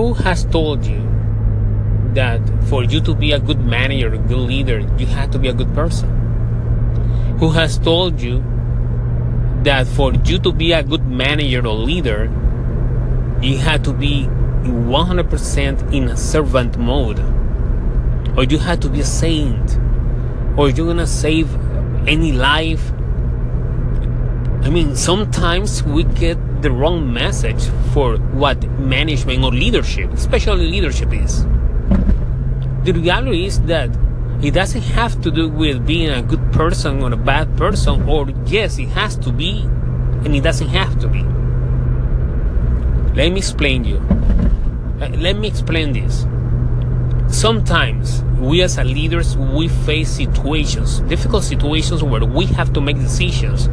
who has told you that for you to be a good manager, a good leader, you have to be a good person? Who has told you that for you to be a good manager or leader, you have to be 100% in a servant mode? Or you have to be a saint? Or you're gonna save any life? I mean, sometimes we get the wrong message for what management or leadership, especially leadership, is. The reality is that it doesn't have to do with being a good person or a bad person, or yes, it has to be, and it doesn't have to be. Let me explain you. Uh, let me explain this. Sometimes we as a leaders we face situations, difficult situations where we have to make decisions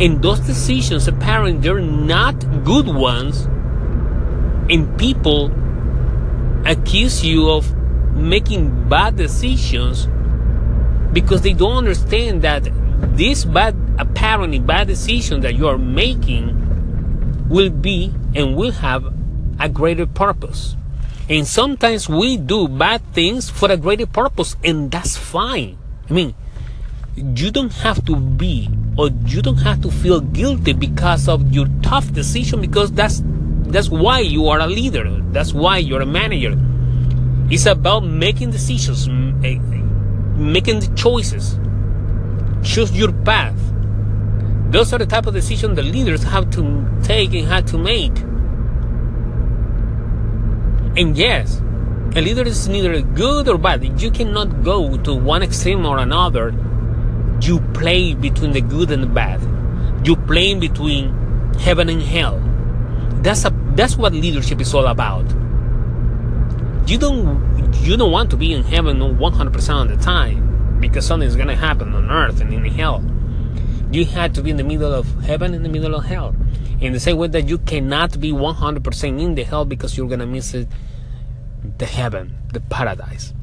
and those decisions apparently they're not good ones. And people accuse you of making bad decisions because they don't understand that this bad apparently bad decision that you are making will be and will have a greater purpose. And sometimes we do bad things for a greater purpose and that's fine. I mean you don't have to be or you don't have to feel guilty because of your tough decision because that's that's why you are a leader. That's why you're a manager. It's about making decisions making the choices. Choose your path. Those are the type of decisions the leaders have to take and have to make. And yes a leader is neither good or bad. You cannot go to one extreme or another you play between the good and the bad. You play between heaven and hell. That's a that's what leadership is all about. You don't you don't want to be in heaven 100% of the time because something's gonna happen on earth and in hell. You have to be in the middle of heaven and the middle of hell. In the same way that you cannot be 100% in the hell because you're gonna miss it, the heaven, the paradise.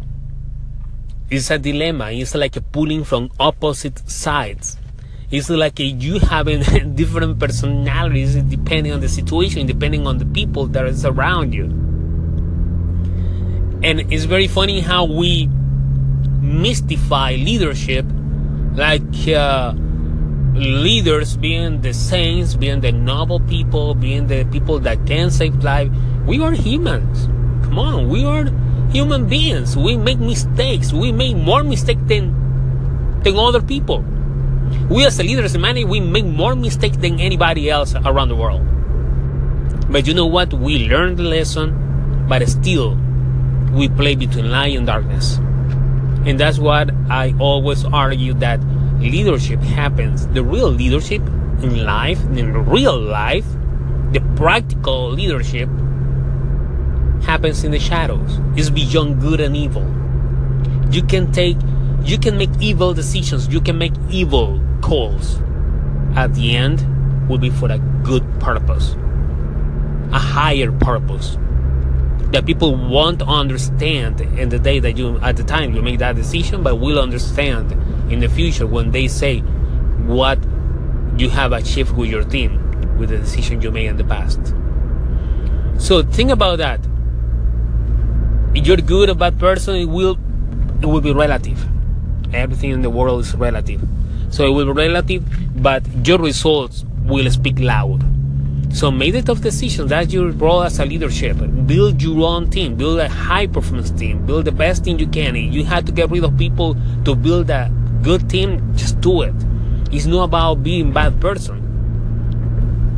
It's a dilemma. It's like pulling from opposite sides. It's like you having different personalities depending on the situation, depending on the people that is around you. And it's very funny how we mystify leadership, like uh, leaders being the saints, being the noble people, being the people that can save life. We are humans. Come on, we are human beings. We make mistakes. We make more mistakes than than other people. We as leaders money, we make more mistakes than anybody else around the world. But you know what? We learn the lesson, but still we play between light and darkness. And that's what I always argue that leadership happens. The real leadership in life, in real life, the practical leadership happens in the shadows. It's beyond good and evil. You can take, you can make evil decisions. You can make evil calls. At the end, will be for a good purpose, a higher purpose that people won't understand in the day that you, at the time you make that decision, but will understand in the future when they say what you have achieved with your team with the decision you made in the past. So think about that you're good or bad person, it will it will be relative. Everything in the world is relative. So it will be relative, but your results will speak loud. So make the tough decisions. That's your role as a leadership. Build your own team. Build a high performance team. Build the best team you can. If you have to get rid of people to build a good team, just do it. It's not about being bad person.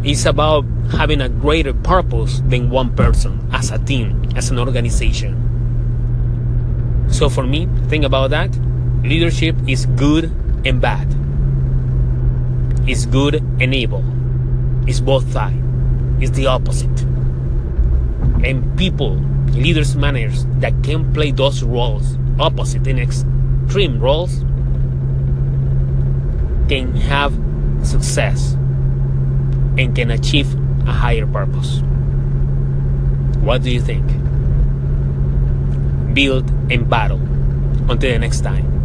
It's about having a greater purpose than one person as a team, as an organization. So for me, think about that. Leadership is good and bad. It's good and evil. It's both sides. It's the opposite. And people, leaders, managers that can play those roles, opposite and extreme roles, can have success and can achieve a higher purpose. What do you think? Build, and battle. Until the next time.